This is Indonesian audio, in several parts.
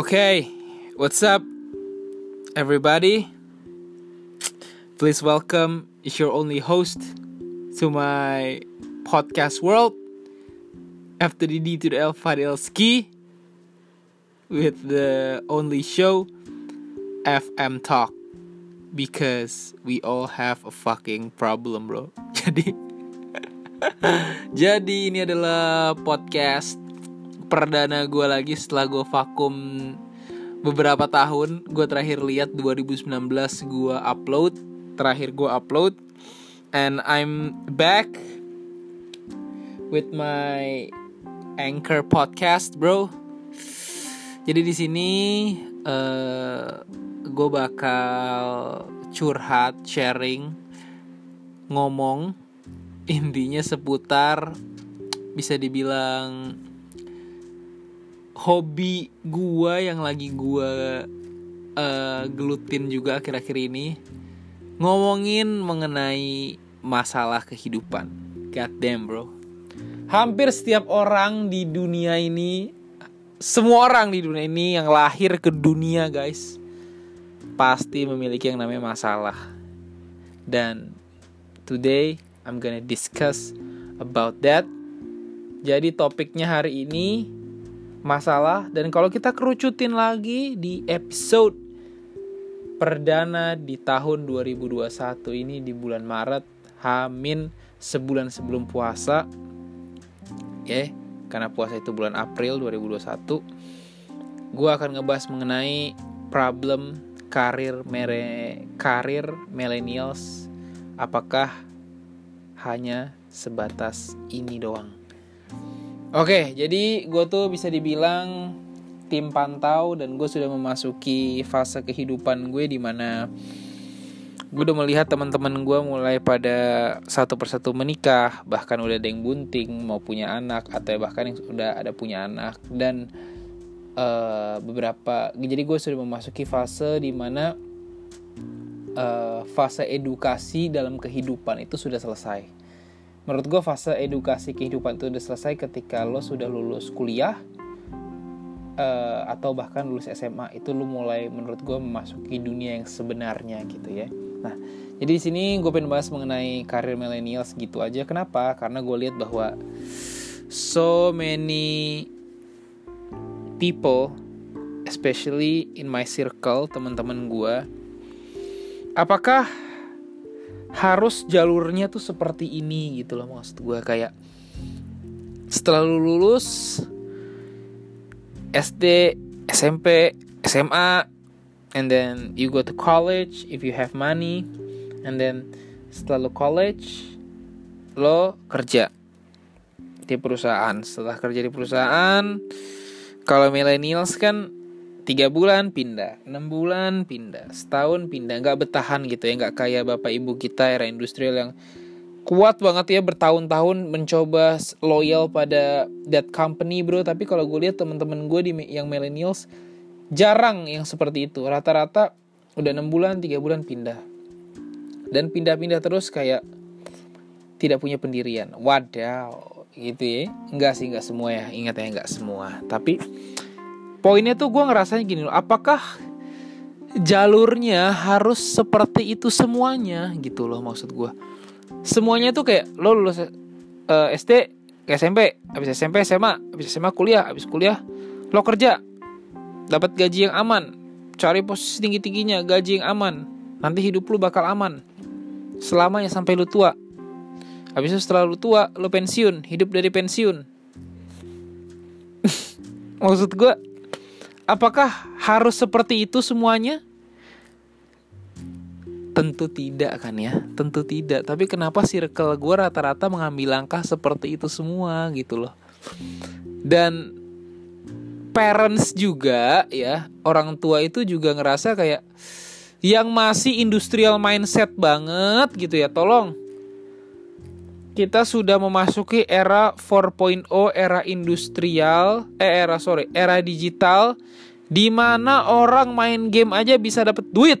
Okay, what's up, everybody? Please welcome your only host to my podcast world. After the D to the L, Fadil Ski with the only show FM Talk because we all have a fucking problem, bro. Jadi, jadi ini adalah podcast perdana gue lagi setelah gue vakum beberapa tahun. Gue terakhir lihat 2019 gue upload, terakhir gue upload, and I'm back with my anchor podcast, bro. Jadi di sini uh, eh, gue bakal curhat, sharing, ngomong intinya seputar bisa dibilang hobi gua yang lagi gua uh, gelutin juga akhir-akhir ini ngomongin mengenai masalah kehidupan. God damn, bro. Hampir setiap orang di dunia ini semua orang di dunia ini yang lahir ke dunia, guys, pasti memiliki yang namanya masalah. Dan today I'm gonna discuss about that. Jadi topiknya hari ini masalah. Dan kalau kita kerucutin lagi di episode perdana di tahun 2021 ini di bulan Maret Hamin sebulan sebelum puasa. Ya yeah, karena puasa itu bulan April 2021 gue akan ngebahas mengenai problem karir mere karir millennials. Apakah hanya sebatas ini doang Oke, jadi gue tuh bisa dibilang tim pantau dan gue sudah memasuki fase kehidupan gue di mana gue udah melihat teman-teman gue mulai pada satu persatu menikah, bahkan udah ada yang bunting mau punya anak atau bahkan yang sudah ada punya anak. Dan uh, beberapa jadi gue sudah memasuki fase di mana uh, fase edukasi dalam kehidupan itu sudah selesai menurut gue fase edukasi kehidupan itu udah selesai ketika lo sudah lulus kuliah uh, atau bahkan lulus SMA itu lo mulai menurut gue memasuki dunia yang sebenarnya gitu ya. Nah jadi di sini gue pengen bahas mengenai karir millennials gitu aja. Kenapa? Karena gue lihat bahwa so many people especially in my circle teman-teman gue apakah harus jalurnya tuh seperti ini gitu loh maksud gue kayak setelah lu lulus SD, SMP, SMA, and then you go to college if you have money, and then setelah lu college lo kerja di perusahaan. Setelah kerja di perusahaan, kalau millennials kan tiga bulan pindah, enam bulan pindah, setahun pindah, nggak bertahan gitu ya, nggak kayak bapak ibu kita era industrial yang kuat banget ya bertahun-tahun mencoba loyal pada that company bro. Tapi kalau gue lihat teman-teman gue di yang millennials jarang yang seperti itu. Rata-rata udah enam bulan, tiga bulan pindah, dan pindah-pindah terus kayak tidak punya pendirian. Wadaw, gitu ya. Enggak sih, enggak semua ya. Ingat ya, enggak semua. Tapi poinnya tuh gue ngerasanya gini loh apakah jalurnya harus seperti itu semuanya? Gitu loh maksud gue semuanya tuh kayak lo lulus uh, eh, SD SMP habis SMP SMA habis SMA kuliah habis kuliah lo kerja dapat gaji yang aman cari posisi tinggi tingginya gaji yang aman nanti hidup lu bakal aman selamanya sampai lu tua. Habis itu setelah lu tua lu pensiun hidup dari pensiun. Maksud gue Apakah harus seperti itu semuanya? Tentu tidak kan ya, tentu tidak. Tapi kenapa circle gue rata-rata mengambil langkah seperti itu semua gitu loh. Dan parents juga ya, orang tua itu juga ngerasa kayak yang masih industrial mindset banget gitu ya. Tolong kita sudah memasuki era 4.0 era industrial eh era sorry era digital di mana orang main game aja bisa dapat duit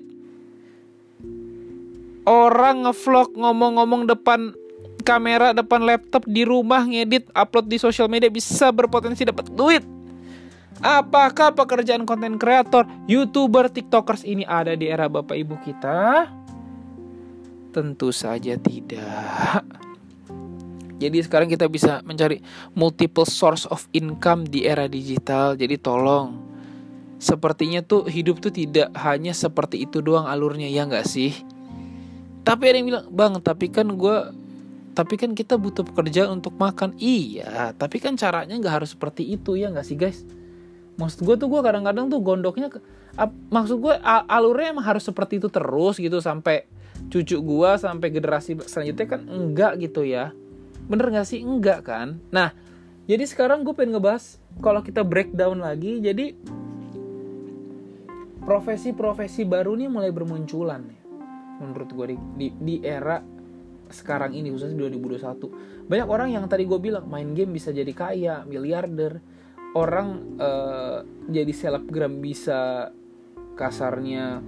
orang ngevlog ngomong-ngomong depan kamera depan laptop di rumah ngedit upload di sosial media bisa berpotensi dapat duit Apakah pekerjaan konten kreator, youtuber, tiktokers ini ada di era bapak ibu kita? Tentu saja tidak. Jadi sekarang kita bisa mencari multiple source of income di era digital. Jadi tolong, sepertinya tuh hidup tuh tidak hanya seperti itu doang alurnya ya nggak sih? Tapi ada yang bilang, bang, tapi kan gue tapi kan kita butuh pekerjaan untuk makan iya tapi kan caranya nggak harus seperti itu ya nggak sih guys maksud gue tuh gue kadang-kadang tuh gondoknya ap, maksud gue alurnya emang harus seperti itu terus gitu sampai cucu gue sampai generasi selanjutnya kan enggak gitu ya bener gak sih? Enggak kan? Nah jadi sekarang gue pengen ngebahas kalau kita breakdown lagi jadi profesi-profesi baru nih mulai bermunculan ya menurut gue di, di, di era sekarang ini khususnya 2021 banyak orang yang tadi gue bilang main game bisa jadi kaya miliarder. Orang uh, jadi selebgram bisa kasarnya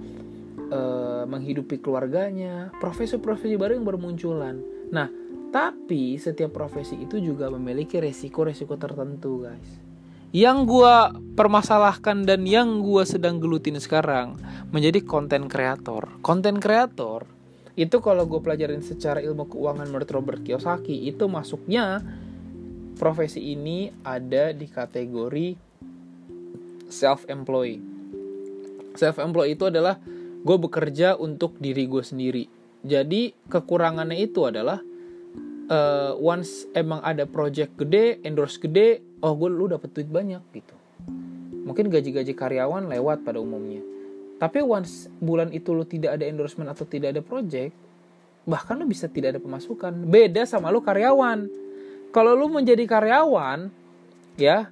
uh, menghidupi keluarganya. Profesi-profesi baru yang bermunculan. Nah tapi setiap profesi itu juga memiliki resiko-resiko tertentu guys. Yang gue permasalahkan dan yang gue sedang gelutin sekarang menjadi konten kreator. Konten kreator itu kalau gue pelajarin secara ilmu keuangan menurut Robert Kiyosaki itu masuknya profesi ini ada di kategori self employed self employed itu adalah gue bekerja untuk diri gue sendiri. Jadi kekurangannya itu adalah uh, once emang ada project gede endorse gede oh gue lu dapet duit banyak gitu. Mungkin gaji-gaji karyawan lewat pada umumnya. Tapi once bulan itu lu tidak ada endorsement atau tidak ada project bahkan lu bisa tidak ada pemasukan. Beda sama lu karyawan. Kalau lu menjadi karyawan ya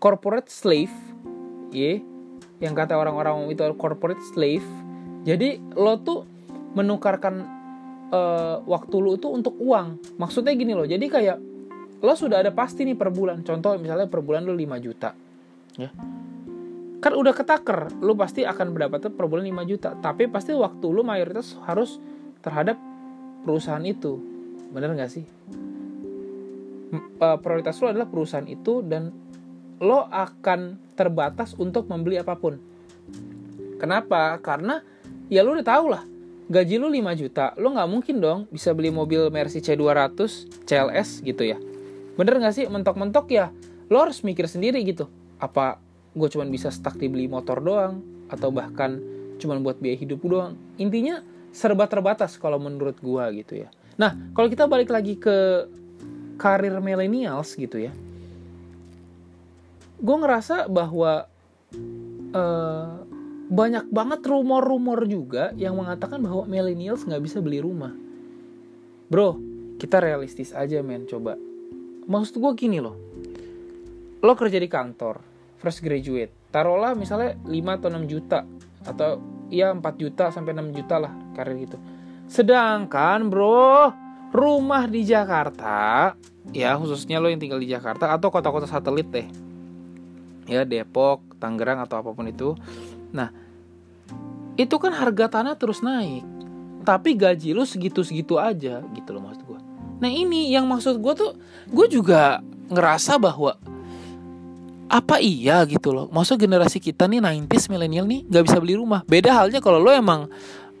corporate slave ya yang kata orang-orang itu corporate slave jadi lo tuh menukarkan uh, waktu lu itu untuk uang. Maksudnya gini loh jadi kayak lo sudah ada pasti nih per bulan. Contoh misalnya per bulan lu 5 juta. Ya. Kan udah ketaker lu pasti akan mendapatkan per bulan 5 juta. Tapi pasti waktu lu mayoritas harus terhadap perusahaan itu. Bener gak sih? Uh, prioritas lo adalah perusahaan itu dan lo akan terbatas untuk membeli apa pun. Kenapa? Karena ya lo udah tau lah gaji lo 5 juta, lo nggak mungkin dong bisa beli mobil Mercy C200 CLS gitu ya. Bener nggak sih? Mentok-mentok ya, lo harus mikir sendiri gitu. Apa gue cuma bisa stuck di beli motor doang, atau bahkan cuma buat biaya hidup doang. Intinya serba terbatas kalau menurut gue gitu ya. Nah, kalau kita balik lagi ke karir millennials gitu ya gue ngerasa bahwa uh, banyak banget rumor-rumor juga yang mengatakan bahwa millennials nggak bisa beli rumah. Bro kita realistis aja men. Coba. Maksud gue gini loh. Lo kerja di kantor fresh graduate. Taruhlah misalnya 5 atau 6 juta. Atau ya 4 juta sampai 6 juta lah karir gitu. Sedangkan bro rumah di Jakarta ya khususnya lo yang tinggal di Jakarta atau kota-kota satelit deh. Ya Depok Tangerang atau apa pun itu nah itu kan harga tanah terus naik tapi gaji lo segitu-segitu aja gitu loh maksud gue nah ini yang maksud gue tuh gue juga ngerasa bahwa apa iya gitu loh? Maksud generasi kita nih 90s milenial nih gak bisa beli rumah. Beda halnya kalau lo emang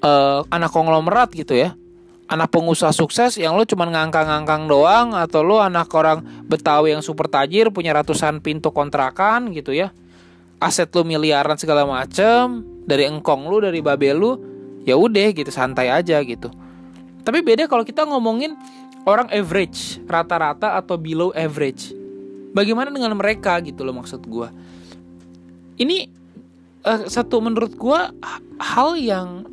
uh, anak konglomerat gitu ya. Anak pengusaha sukses yang lo cuma ngangkang-ngangkang doang atau lo anak orang Betawi yang super tajir punya ratusan pintu kontrakan gitu ya aset lo miliaran segala macem dari engkong lo dari babel lo ya udah gitu santai aja gitu. Tapi beda kalau kita ngomongin orang average rata-rata atau below average. Bagaimana dengan mereka gitu lo maksud gue ini uh, satu menurut gue hal yang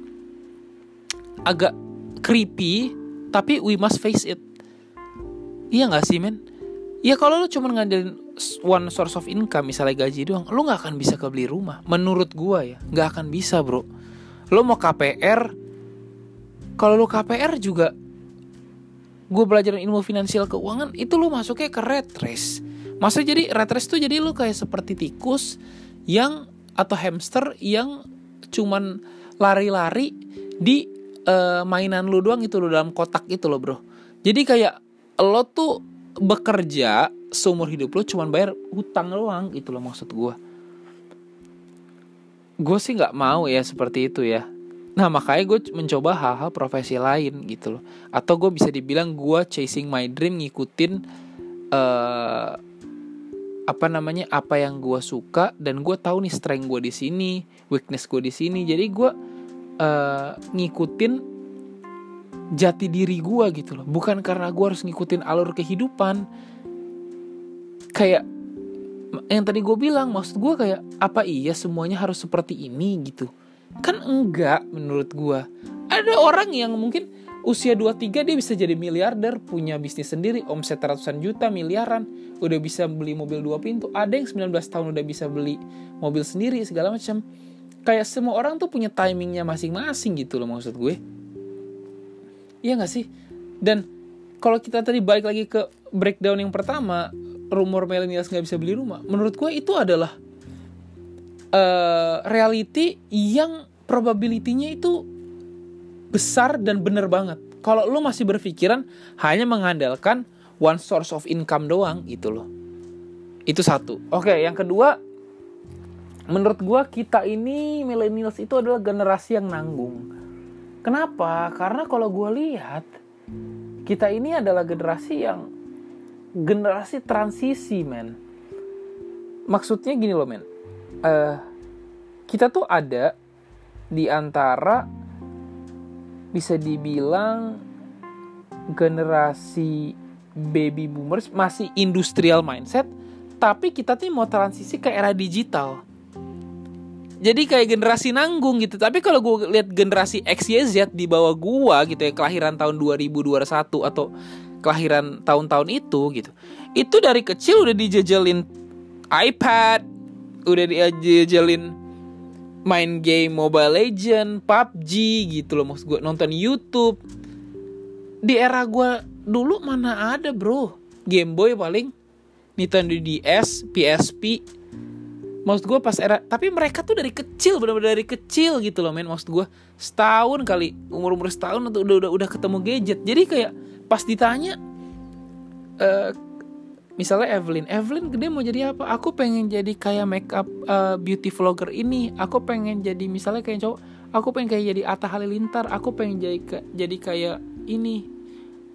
agak creepy tapi we must face it. Iya nggak sih men? Ya kalau lu cuma ngandelin one source of income misalnya gaji doang lu nggak akan bisa kebeli rumah. Menurut gua ya nggak akan bisa bro. Lu mau KPR kalau lu KPR juga gue belajar ilmu finansial keuangan itu lu masuknya ke red race. Maksudnya jadi red race tuh jadi lu kayak seperti tikus yang atau hamster yang cuman lari-lari di uh, mainan lu doang itu lo dalam kotak itu loh bro. Jadi kayak lo tuh bekerja seumur hidup lo cuman bayar hutang doang itu loh maksud gue gue sih nggak mau ya seperti itu ya. Nah makanya gue mencoba hal-hal profesi lain gitu loh. Atau gue bisa dibilang gue chasing my dream ngikutin uh, apa namanya apa yang gue suka dan gue tahu nih strength gue di sini weakness gue di sini. Jadi gue uh, ngikutin jati diri gue gitu loh. Bukan karena gue harus ngikutin alur kehidupan. Kayak yang tadi gue bilang maksud gue kayak apa iya semuanya harus seperti ini gitu? Kan enggak menurut gue ada orang yang mungkin usia 23 dia bisa jadi miliarder punya bisnis sendiri omset ratusan juta miliaran udah bisa beli mobil dua pintu. Ada yang 19 tahun udah bisa beli mobil sendiri segala macam. Kayak semua orang tuh punya timingnya masing-masing gitu loh maksud gue iya gak sih? Dan kalau kita tadi balik lagi ke breakdown yang pertama rumor millennials nggak bisa beli rumah menurut gue itu adalah uh, reality yang probability-nya itu besar dan bener banget. Kalau lo masih berpikiran hanya mengandalkan one source of income doang gitu loh. Itu satu. Oke yang kedua menurut gue kita ini millennials itu adalah generasi yang nanggung kenapa? Karena kalau gue lihat kita ini adalah generasi yang generasi transisi men. Maksudnya gini loh men. Uh, kita tuh ada di antara bisa dibilang generasi baby boomers masih industrial mindset tapi kita tuh mau transisi ke era digital jadi kayak generasi nanggung gitu. Tapi kalau gue lihat generasi X Y Z di bawah gue gitu ya kelahiran tahun 2021 atau kelahiran tahun-tahun itu gitu itu dari kecil udah dijajalin iPad udah dijajalin main game Mobile Legend PUBG gitu loh maksud gue nonton YouTube. Di era gue dulu mana ada bro. Game Boy paling Nintendo DS PSP maksud gue pas era tapi mereka tuh dari kecil benar-benar dari kecil gitu loh men. Maksud gue setahun kali umur umur setahun tuh udah udah udah ketemu gadget. Jadi kayak pas ditanya uh, misalnya Evelyn Evelyn gede mau jadi apa? Aku pengen jadi kayak makeup uh, beauty vlogger ini. Aku pengen jadi misalnya kayak cowok aku pengen kayak jadi Atta Halilintar. Aku pengen jadi jadi kayak ini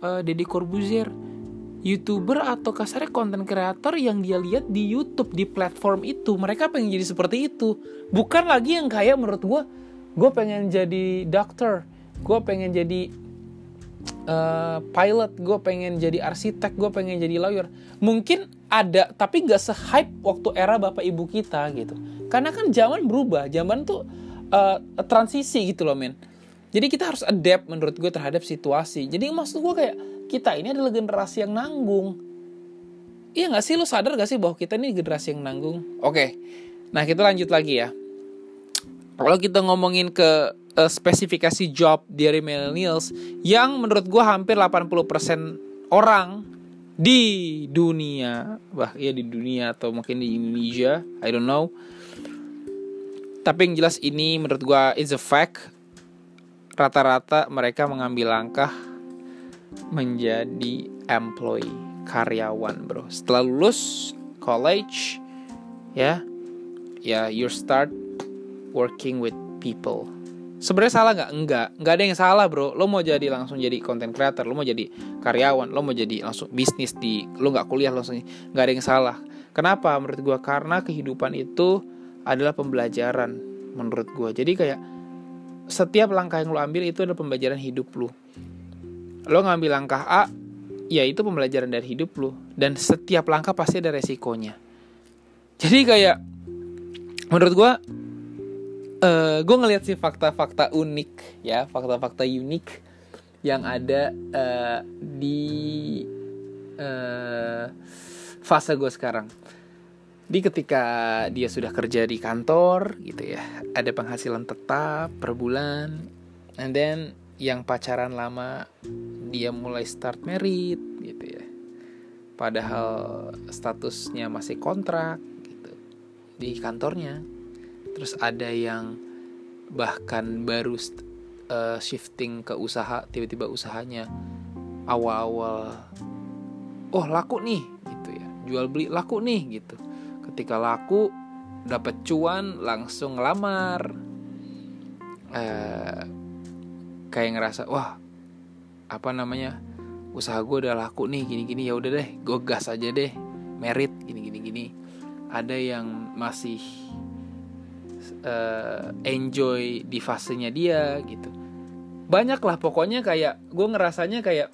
uh, Deddy Corbuzier youtuber atau kasarnya konten kreator yang dia lihat di YouTube di platform itu. Mereka pengen jadi seperti itu. Bukan lagi yang kayak menurut gue gue pengen jadi dokter gue pengen jadi uh, pilot gue pengen jadi arsitek gue pengen jadi lawyer. Mungkin ada tapi nggak se-hype waktu era bapak ibu kita gitu. Karena kan zaman berubah zaman tuh uh, transisi gitu loh men. Jadi kita harus adapt menurut gue terhadap situasi. Jadi maksud gue kayak kita ini adalah generasi yang nanggung. Iya nggak sih? Lo sadar gak sih bahwa kita ini generasi yang nanggung? Oke. Nah kita lanjut lagi ya. Kalau kita ngomongin ke uh, spesifikasi job dari millennials yang menurut gue hampir 80% orang di dunia bah ya di dunia atau mungkin di Indonesia I don't know. Tapi yang jelas ini menurut gue is a fact. Rata-rata mereka mengambil langkah menjadi employee karyawan bro. Setelah lulus college ya ya you start working with people. Sebenarnya salah nggak? Enggak nggak ada yang salah bro. Lo mau jadi langsung jadi content creator lo mau jadi karyawan lo mau jadi langsung bisnis di lo nggak kuliah langsung nggak ada yang salah. Kenapa? Menurut gue karena kehidupan itu adalah pembelajaran menurut gue jadi kayak setiap langkah yang lo ambil itu adalah pembelajaran hidup lo lo ngambil langkah A ya itu pembelajaran dari hidup lo. Dan setiap langkah pasti ada resikonya. Jadi kayak menurut gue uh, gue ngeliat sih fakta-fakta unik ya fakta-fakta unik yang ada uh, di uh, fase gue sekarang. Di ketika dia sudah kerja di kantor gitu ya ada penghasilan tetap per bulan and then yang pacaran lama dia mulai start merit gitu ya. Padahal statusnya masih kontrak gitu di kantornya. Terus ada yang bahkan baru uh, shifting ke usaha tiba-tiba usahanya awal-awal oh laku nih gitu ya. Jual beli laku nih gitu. Ketika laku dapat cuan langsung ngelamar. Eh, kayak ngerasa wah apa namanya usaha gue udah laku nih gini gini ya udah deh gue gas aja deh merit gini gini gini ada yang masih uh, enjoy di fasenya dia gitu. Banyak lah pokoknya kayak gue ngerasanya kayak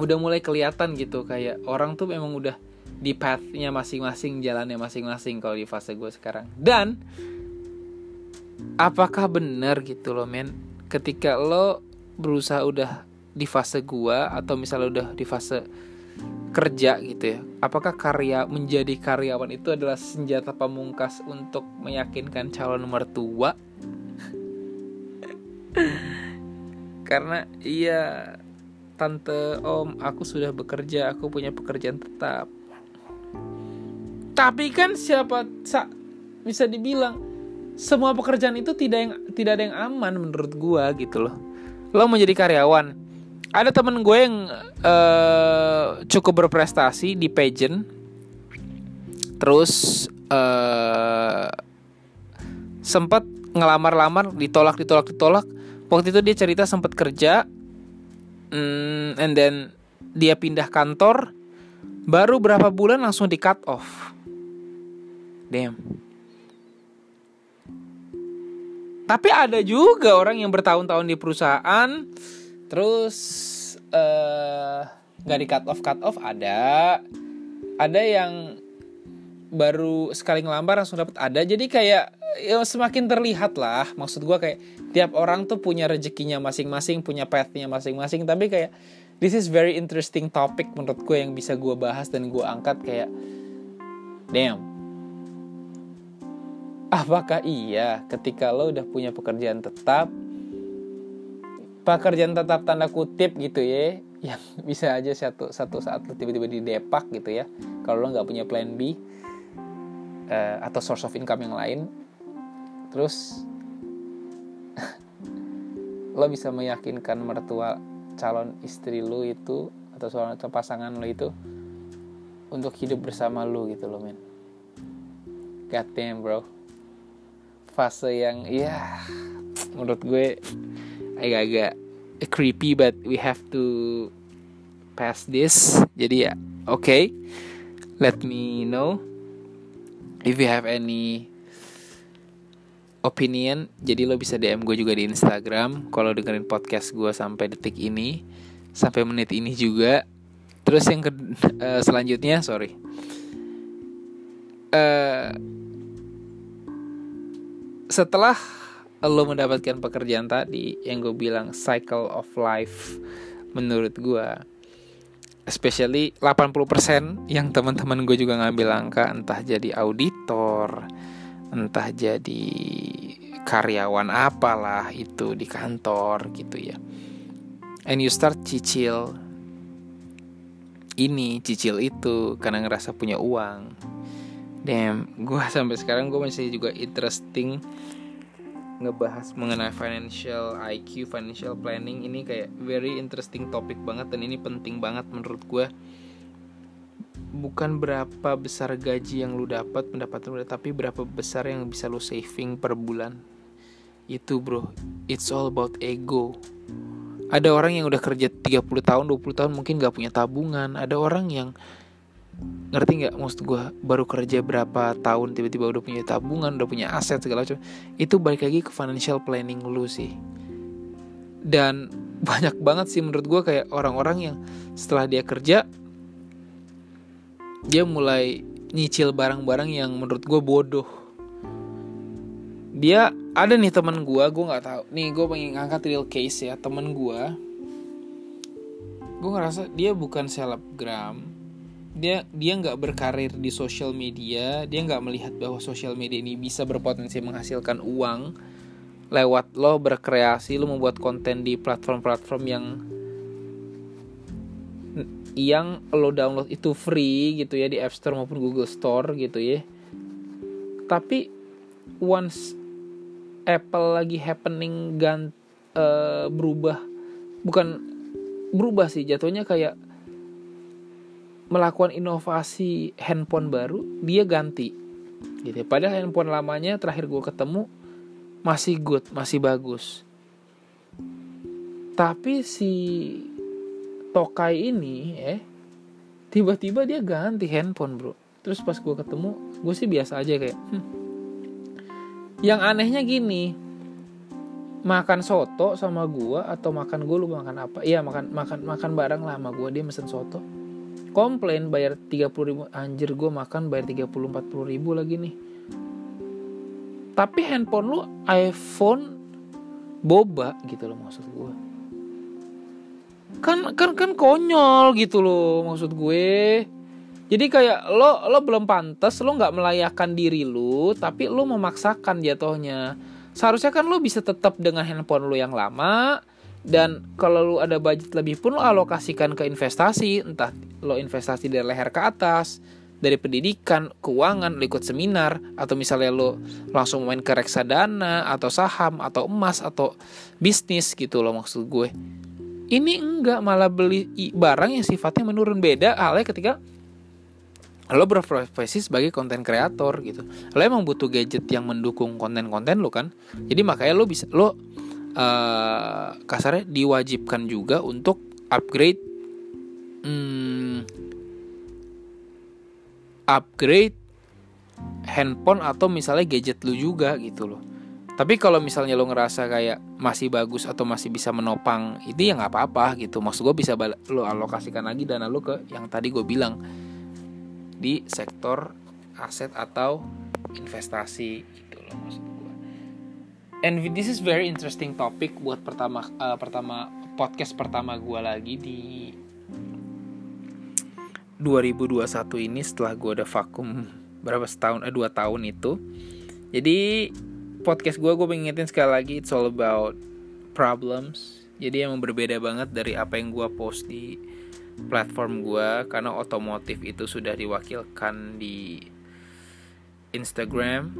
udah mulai kelihatan gitu kayak orang tuh memang udah di pathnya masing-masing jalannya masing-masing kalau di fase gue sekarang. Dan apakah benar gitu loh men? Ketika lo berusaha udah di fase gua atau misalnya udah di fase kerja gitu ya apakah karya menjadi karyawan itu adalah senjata pamungkas untuk meyakinkan calon mertua karena iya tante om aku sudah bekerja aku punya pekerjaan tetap. Tapi kan siapa sa, bisa dibilang semua pekerjaan itu tidak yang tidak ada yang aman menurut gua gitu loh. Lo mau jadi karyawan ada temen gue yang uh, cukup berprestasi di pageant. Terus uh, sempat ngelamar-lamar ditolak ditolak ditolak. Waktu itu dia cerita sempat kerja mm, and then dia pindah kantor. Baru berapa bulan langsung di cut off. Damn. Tapi ada juga orang yang bertahun-tahun di perusahaan terus uh, nggak di cut off cut off ada. Ada yang baru sekali ngelamar langsung dapat ada jadi kayak ya semakin terlihat lah. Maksud gue kayak tiap orang tuh punya rezekinya masing-masing punya pathnya masing-masing. Tapi kayak this is very interesting topic menurut gue yang bisa gue bahas dan gue angkat kayak damn. Apakah iya ketika lo udah punya pekerjaan tetap pekerjaan tetap tanda kutip gitu ya yang bisa aja satu satu saat tiba-tiba di depak gitu ya kalau lo nggak punya plan B uh, atau source of income yang lain terus lo bisa meyakinkan mertua calon istri lo itu atau soal pasangan lo itu untuk hidup bersama lo gitu lo men. God damn bro. Fase yang ya menurut gue agak-agak creepy but we have to pass this. Jadi ya oke okay. let me know if you have any opinion. Jadi lo bisa DM gue juga di Instagram kalau dengerin podcast gue sampai detik ini sampai menit ini juga. Terus yang ke uh, selanjutnya sorry. Uh, setelah lo mendapatkan pekerjaan tadi yang gue bilang cycle of life menurut gue especially 80% yang teman-teman gue juga ngambil angka entah jadi auditor entah jadi karyawan apalah itu di kantor gitu ya. And you start cicil ini cicil itu karena ngerasa punya uang. Damn gue sampai sekarang gue masih juga interesting ngebahas mengenai financial IQ, financial planning ini kayak very interesting topik banget dan ini penting banget menurut gue. Bukan berapa besar gaji yang lu dapat, pendapatan lu tapi berapa besar yang bisa lu saving per bulan. Itu bro, it's all about ego. Ada orang yang udah kerja 30 tahun, 20 tahun mungkin gak punya tabungan. Ada orang yang ngerti nggak? Maksud gue baru kerja berapa tahun tiba-tiba udah punya tabungan udah punya aset segala macam. Itu balik lagi ke financial planning lu sih. Dan banyak banget sih menurut gue kayak orang-orang yang setelah dia kerja dia mulai nyicil barang-barang yang menurut gue bodoh. Dia ada nih teman gue gue nggak tahu. Nih gue pengen ngangkat real case ya teman gue gue ngerasa dia bukan selebgram dia dia nggak berkarir di sosial media dia nggak melihat bahwa sosial media ini bisa berpotensi menghasilkan uang lewat lo berkreasi lo membuat konten di platform-platform yang yang lo download itu free gitu ya di App Store maupun Google Store gitu ya. Tapi once Apple lagi happening gan uh, berubah bukan berubah sih jatuhnya kayak melakukan inovasi handphone baru dia ganti. Gitu. Padahal handphone lamanya terakhir gue ketemu masih good masih bagus. Tapi si Tokai ini eh tiba-tiba dia ganti handphone bro. Terus pas gue ketemu gue sih biasa aja kayak hmm. yang anehnya gini makan soto sama gua atau makan gue lu makan apa? Iya makan makan makan bareng lah sama gua dia mesen soto komplain bayar 30 ribu anjir gue makan bayar 30 40 ribu lagi nih. Tapi handphone lu iPhone boba gitu loh maksud gue kan kan kan konyol gitu loh maksud gue. Jadi kayak lo lo belum pantas lo nggak melayakan diri lu tapi lo memaksakan jatuhnya. Seharusnya kan lo bisa tetap dengan handphone lo yang lama dan kalau lo ada budget lebih pun lo alokasikan ke investasi entah lo investasi dari leher ke atas dari pendidikan, keuangan, lo ikut seminar atau misalnya lo langsung main ke reksadana atau saham atau emas atau bisnis gitu lo maksud gue. Ini enggak malah beli barang yang sifatnya menurun. Beda halnya ketika lo berprofesi sebagai konten kreator gitu. Lo emang butuh gadget yang mendukung konten-konten lo kan? Jadi makanya lo bisa lo uh, kasarnya diwajibkan juga untuk upgrade hmm, upgrade handphone atau misalnya gadget lo juga gitu loh tapi kalau misalnya lo ngerasa kayak masih bagus atau masih bisa menopang itu ya nggak apa-apa gitu maksud gue bisa lo alokasikan lagi dana lo ke yang tadi gue bilang di sektor aset atau investasi gitu loh maksud. And this is very interesting topic buat pertama uh, pertama podcast pertama gue lagi di 2021 ini setelah gue udah vakum berapa setahun eh dua tahun itu. Jadi podcast gue gue pengen sekali lagi it's all about problems. Jadi emang berbeda banget dari apa yang gue post di platform gue karena otomotif itu sudah diwakilkan di Instagram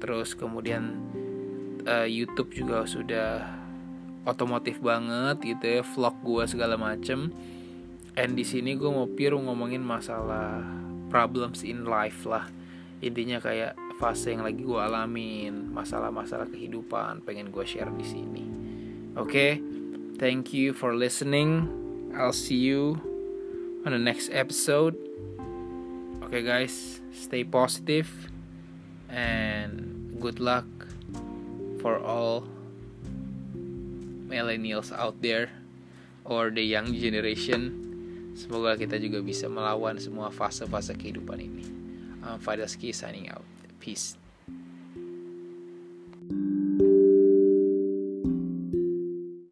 terus kemudian uh, YouTube juga sudah otomotif banget gitu ya vlog gue segala macem and di sini gue mau pure ngomongin masalah problems in life lah intinya kayak fase yang lagi gue alamin masalah-masalah kehidupan pengen gue share di sini oke okay? thank you for listening I'll see you on the next episode. Okay, guys, stay positive and good luck for all millennials out there or the young generation. Semoga kita juga bisa melawan semua fase-fase kehidupan ini. I'm Fadilski signing out. Peace.